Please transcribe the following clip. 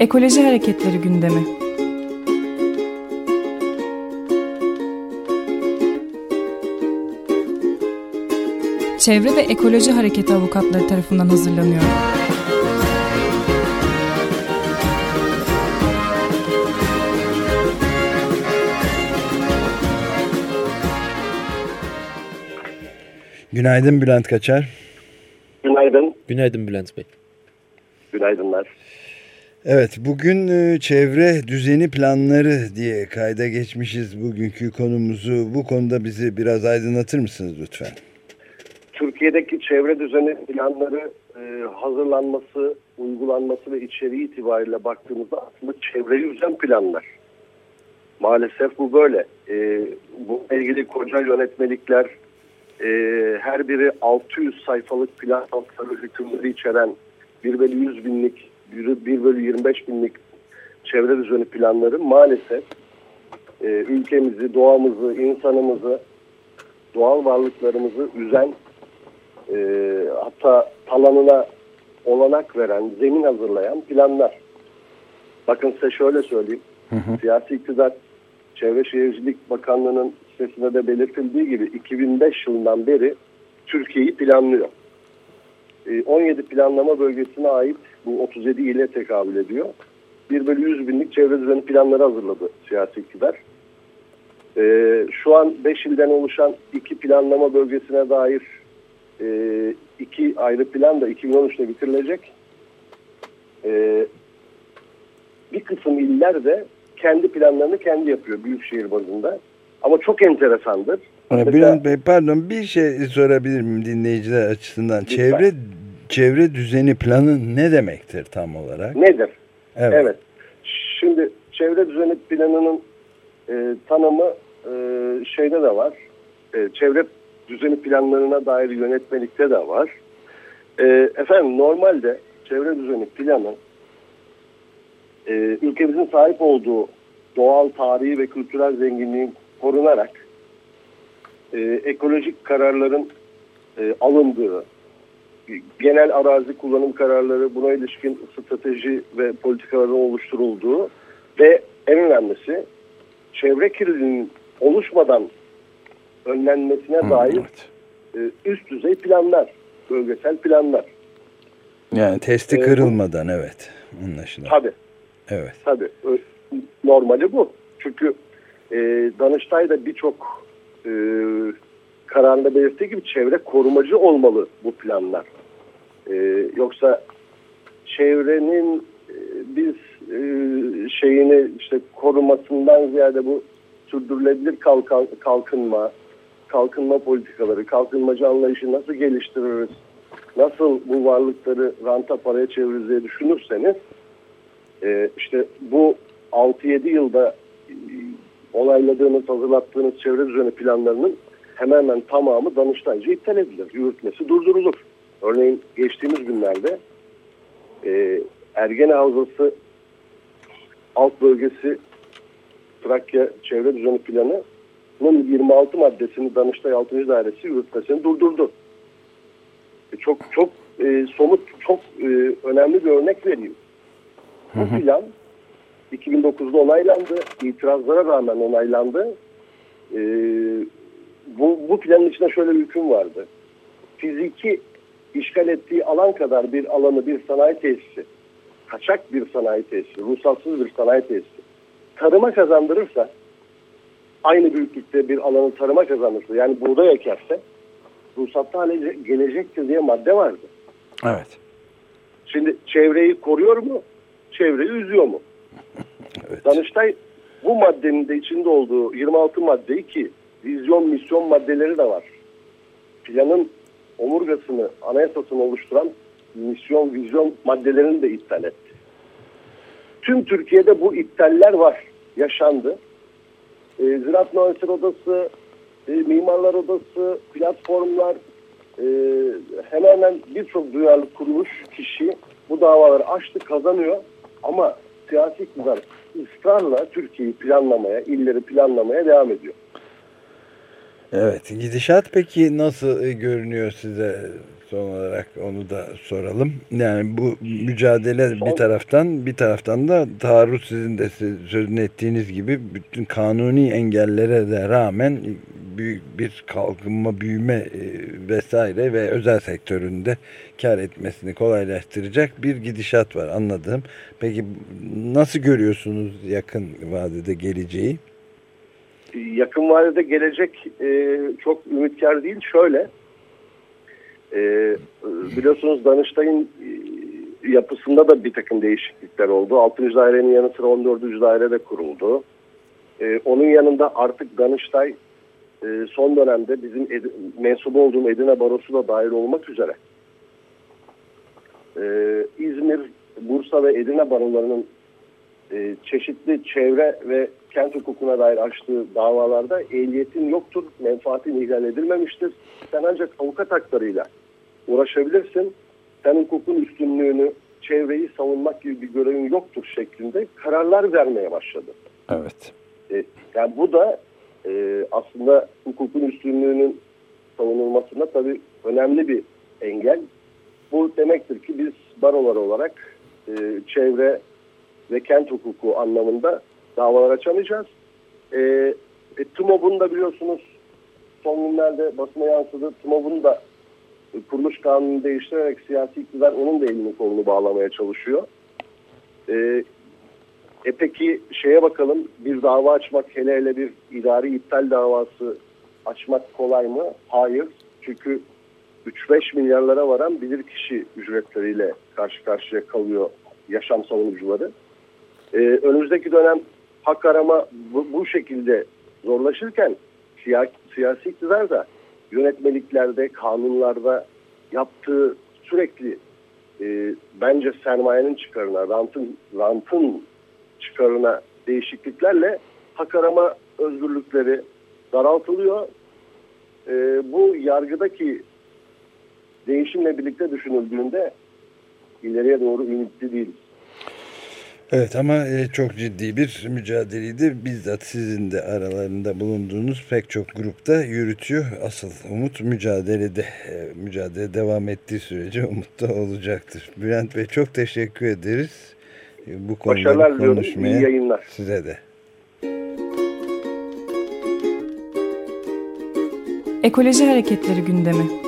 Ekoloji Hareketleri gündemi. Çevre ve Ekoloji Hareketi avukatları tarafından hazırlanıyor. Günaydın Bülent Kaçar. Günaydın. Günaydın Bülent Bey. Günaydınlar. Evet bugün e, çevre düzeni planları diye kayda geçmişiz bugünkü konumuzu. Bu konuda bizi biraz aydınlatır mısınız lütfen? Türkiye'deki çevre düzeni planları e, hazırlanması, uygulanması ve içeriği itibariyle baktığımızda aslında çevreyi üzen planlar. Maalesef bu böyle. E, bu ilgili koca yönetmelikler, e, her biri 600 sayfalık plan tasarı hükümleri içeren 1 bölü 100 binlik, 1 bölü 25 binlik çevre düzeni planları maalesef e, ülkemizi, doğamızı, insanımızı, doğal varlıklarımızı üzen e, hatta talanına olanak veren, zemin hazırlayan planlar. Bakın size şöyle söyleyeyim. Hı hı. Siyasi iktidar Çevre Şehircilik Bakanlığı'nın sitesinde de belirtildiği gibi 2005 yılından beri Türkiye'yi planlıyor. 17 planlama bölgesine ait bu 37 ile tekabül ediyor. 1 bölü 100 binlik çevre düzeni planları hazırladı siyasi iktidar. Şu an 5 ilden oluşan iki planlama bölgesine dair iki ayrı plan da 2013'te bitirilecek. Bir kısım iller de kendi planlarını kendi yapıyor büyükşehir bazında. Ama çok enteresandır. Mesela, Bülent Bey pardon bir şey sorabilir miyim dinleyiciler açısından? Lütfen. Çevre çevre düzeni planı ne demektir tam olarak? Nedir? Evet. evet. Şimdi çevre düzeni planının e, tanımı e, şeyde de var. E, çevre düzeni planlarına dair yönetmelikte de var. E, efendim normalde çevre düzeni planı e, ülkemizin sahip olduğu doğal, tarihi ve kültürel zenginliğin korunarak e, ekolojik kararların e, alındığı, genel arazi kullanım kararları, buna ilişkin strateji ve politikaların oluşturulduğu ve en önemlisi çevre kirliliğinin oluşmadan önlenmesine hmm, dair evet. e, üst düzey planlar, bölgesel planlar. Yani testi ee, kırılmadan evet anlaşılan. Tabii. Evet. Tabii. Normali bu. Çünkü e, Danıştay da birçok e, kararında belirttiği gibi çevre korumacı olmalı bu planlar. E, yoksa çevrenin e, biz e, şeyini işte korumasından ziyade bu sürdürülebilir kalkan, kalkınma, kalkınma politikaları, kalkınmacı anlayışı nasıl geliştiririz, nasıl bu varlıkları ranta paraya çeviririz diye düşünürseniz e, işte bu 6-7 yılda e, onayladığınız, hazırlattığınız çevre düzeni planlarının hemen hemen tamamı Danıştay'ca iptal edilir. Yürütmesi durdurulur. Örneğin geçtiğimiz günlerde e, Ergene Havzası alt bölgesi Trakya Çevre Düzeni Planı'nın 26 maddesini Danıştay 6. Dairesi yürütmesini durdurdu. E, çok çok e, somut, çok e, önemli bir örnek vereyim. Bu plan 2009'da onaylandı. İtirazlara rağmen onaylandı. Ee, bu, bu planın içinde şöyle bir hüküm vardı. Fiziki işgal ettiği alan kadar bir alanı bir sanayi tesisi, kaçak bir sanayi tesisi, ruhsatsız bir sanayi tesisi tarıma kazandırırsa aynı büyüklükte bir alanı tarıma kazandırırsa yani buğday ekerse ruhsatlı hale gelecektir diye madde vardı. Evet. Şimdi çevreyi koruyor mu? Çevreyi üzüyor mu? Evet. Danıştay bu maddenin de içinde olduğu 26 maddeyi ki vizyon misyon maddeleri de var. Planın omurgasını, anayasasını oluşturan misyon, vizyon maddelerini de iptal etti. Tüm Türkiye'de bu iptaller var, yaşandı. E, Ziraat Mühendisleri Odası, e, Mimarlar Odası, platformlar, e, hemen hemen birçok duyarlı kuruluş kişi bu davaları açtı, kazanıyor. Ama siyasi iktidar ısrarla Türkiye'yi planlamaya, illeri planlamaya devam ediyor. Evet gidişat peki nasıl e, görünüyor size son olarak onu da soralım. Yani bu mücadele bir taraftan bir taraftan da taarruz sizin de sözünü ettiğiniz gibi bütün kanuni engellere de rağmen büyük bir kalkınma, büyüme e, vesaire ve özel sektöründe kar etmesini kolaylaştıracak bir gidişat var anladığım. Peki nasıl görüyorsunuz yakın vadede geleceği? Yakın vadede gelecek e, çok ümitkar değil. Şöyle e, biliyorsunuz Danıştay'ın e, yapısında da bir takım değişiklikler oldu. 6. dairenin yanı sıra 14. daire de kuruldu. E, onun yanında artık Danıştay e, son dönemde bizim ed mensubu olduğum Edirne Barosu da dahil olmak üzere e, İzmir, Bursa ve Edirne barolarının e, çeşitli çevre ve kent hukukuna dair açtığı davalarda ehliyetin yoktur, menfaatin ihlal edilmemiştir. Sen ancak avukat haklarıyla uğraşabilirsin. Sen hukukun üstünlüğünü, çevreyi savunmak gibi bir görevin yoktur şeklinde kararlar vermeye başladı. Evet. E, yani bu da e, aslında hukukun üstünlüğünün savunulmasında tabii önemli bir engel. Bu demektir ki biz barolar olarak e, çevre ve kent hukuku anlamında davalar açamayacağız. E, e, TMOB'un da biliyorsunuz son günlerde basına yansıdı. TMOB'un da e, kuruluş kanunu değiştirerek siyasi iktidar onun da elini kolunu bağlamaya çalışıyor. E, e peki şeye bakalım bir dava açmak hele hele bir idari iptal davası açmak kolay mı? Hayır. Çünkü 3-5 milyarlara varan bilirkişi ücretleriyle karşı karşıya kalıyor yaşam savunucuları. Ee, önümüzdeki dönem hak arama bu, bu şekilde zorlaşırken siyasi, siyasi iktidar da yönetmeliklerde, kanunlarda yaptığı sürekli e, bence sermayenin çıkarına, rantın, rantın çıkarına değişikliklerle hak arama özgürlükleri daraltılıyor. E, bu yargıdaki değişimle birlikte düşünüldüğünde ileriye doğru ümitli değiliz. Evet ama e, çok ciddi bir mücadeleydi. Bizzat sizin de aralarında bulunduğunuz pek çok grupta yürütüyor. Asıl umut mücadelede. E, mücadele devam ettiği sürece umut da olacaktır. Bülent Bey çok teşekkür ederiz. E, bu konuları konuşmaya. Yayınlar. Size de. Ekoloji Hareketleri gündemi.